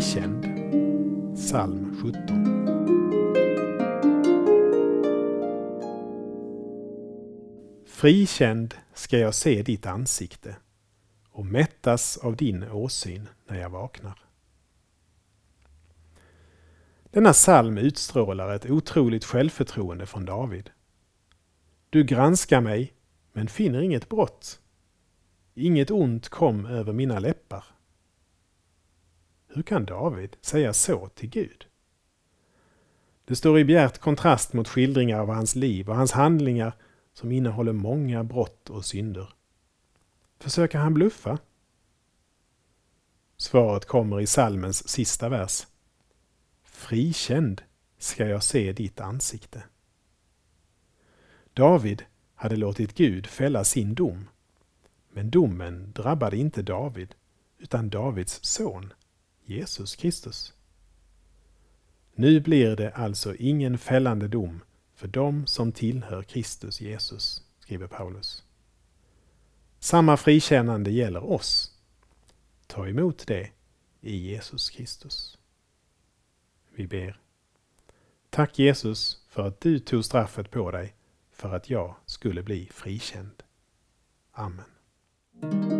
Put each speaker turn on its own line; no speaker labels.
Frikänd. Psalm 17. Frikänd ska jag se ditt ansikte och mättas av din åsyn när jag vaknar. Denna psalm utstrålar ett otroligt självförtroende från David. Du granskar mig, men finner inget brott. Inget ont kom över mina läppar. Hur kan David säga så till Gud? Det står i bjärt kontrast mot skildringar av hans liv och hans handlingar som innehåller många brott och synder. Försöker han bluffa? Svaret kommer i salmens sista vers. Frikänd ska jag se ditt ansikte. David hade låtit Gud fälla sin dom. Men domen drabbade inte David, utan Davids son, Jesus Kristus. Nu blir det alltså ingen fällande dom för dem som tillhör Kristus Jesus, skriver Paulus. Samma frikännande gäller oss. Ta emot det i Jesus Kristus. Vi ber. Tack Jesus för att du tog straffet på dig för att jag skulle bli frikänd. Amen.